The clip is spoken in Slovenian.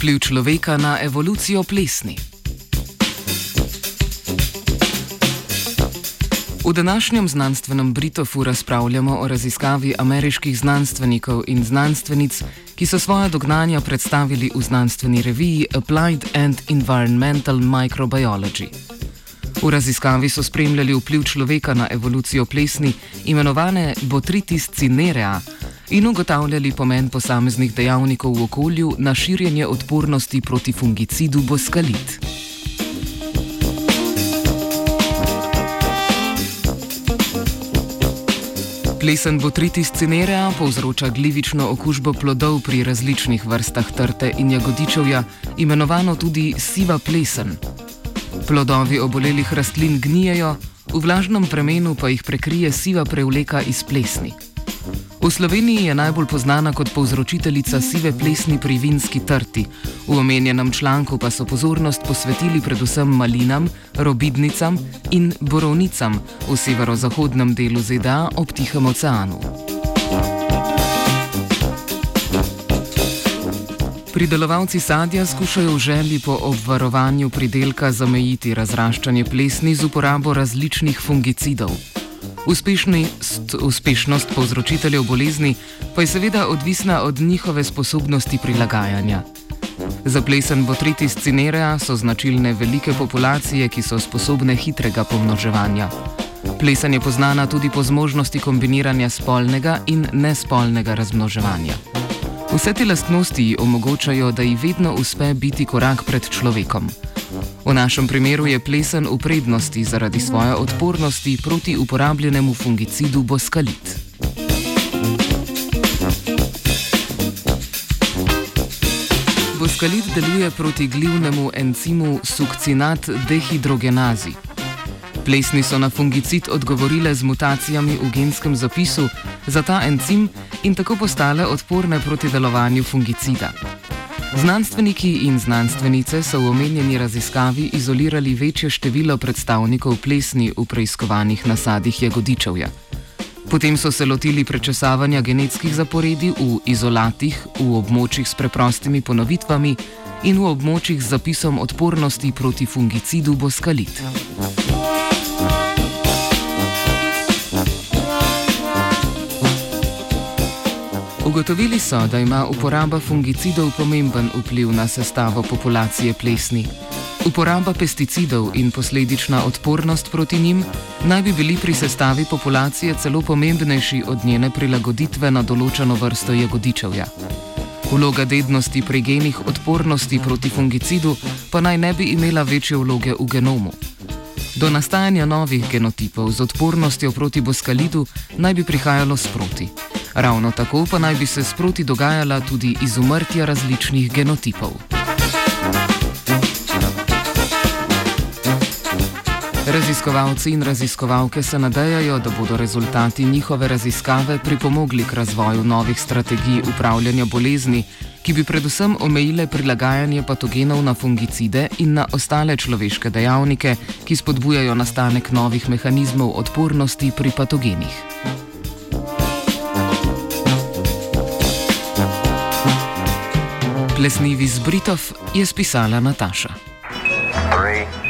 Vpliv človeka na evolucijo plesni. V današnjem znanstvenem Britofu razpravljamo o raziskavi ameriških znanstvenikov in znanstvenic, ki so svoje dognanja predstavili v znanstveni reviji Applied and Environmental Microbiology. V raziskavi so spremljali vpliv človeka na evolucijo plesni, imenovane botritis cinerea, in ugotavljali pomen posameznih dejavnikov v okolju na širjenje odpornosti proti fungicidu boskalit. Plesen botritis cinerea povzroča glivično okužbo plodov pri različnih vrstah trte in jagodičevja, imenovano tudi siva plesen. Plodovi obolelih rastlin gnijejo, v vlažnem premenu pa jih prekrije siva prevleka iz plesni. V Sloveniji je najbolj znana kot povzročiteljica sive plesni pri vinski trti. V omenjenem članku pa so pozornost posvetili predvsem malinam, robidnicam in borovnicam v severozahodnem delu ZDA ob Tihem oceanu. Pridelovalci sadja skušajo v želji po obvarovanju pridelka zamejiti razraščanje plesni z uporabo različnih fungicidov. Uspešnost, uspešnost povzročiteljev bolezni pa je seveda odvisna od njihove sposobnosti prilagajanja. Za plesen botritis cinerea so značilne velike populacije, ki so sposobne hitrega pomnoževanja. Plesen je poznana tudi po zmožnosti kombiniranja spolnega in nespolnega razmnoževanja. Vse te lastnosti ji omogočajo, da ji vedno uspe biti korak pred človekom. V našem primeru je plesen v prednosti zaradi svoje odpornosti proti uporabljenemu fungicidu boskalit. Boskalit deluje proti glivnemu encimu sukcinat dehidrogenazi. Plesni so na fungicid odgovorile z mutacijami v genskem zapisu za ta encim in tako postale odporne proti delovanju fungicida. Znanstveniki in znanstvenice so v omenjeni raziskavi izolirali večje število predstavnikov plesni v preiskovanih nasadih jagodičevja. Potem so se lotili prečesavanja genetskih zaporedi v izolatih, v območjih s preprostimi ponovitvami in v območjih z zapisom odpornosti proti fungicidu boskalit. Ugotovili so, da ima uporaba fungicidov pomemben vpliv na sestavo populacije plesni. Uporaba pesticidov in posledična odpornost proti njim naj bi bili pri sestavi populacije celo pomembnejši od njene prilagoditve na določeno vrsto jagodičevja. Vloga dednosti pri genih odpornosti proti fungicidu pa naj ne bi imela večje vloge v genomu. Do nastajanja novih genotipov z odpornostjo proti boskalidu naj bi prihajalo sproti. Ravno tako pa naj bi se sproti dogajala tudi izumrtja različnih genotipov. Raziskovalci in raziskovalke se nadejajo, da bodo rezultati njihove raziskave pripomogli k razvoju novih strategij upravljanja bolezni, ki bi predvsem omejile prilagajanje patogenov na fungicide in na ostale človeške dejavnike, ki spodbujajo nastanek novih mehanizmov odpornosti pri patogenih. Plesnivi z Britov je spisala Nataša. Three.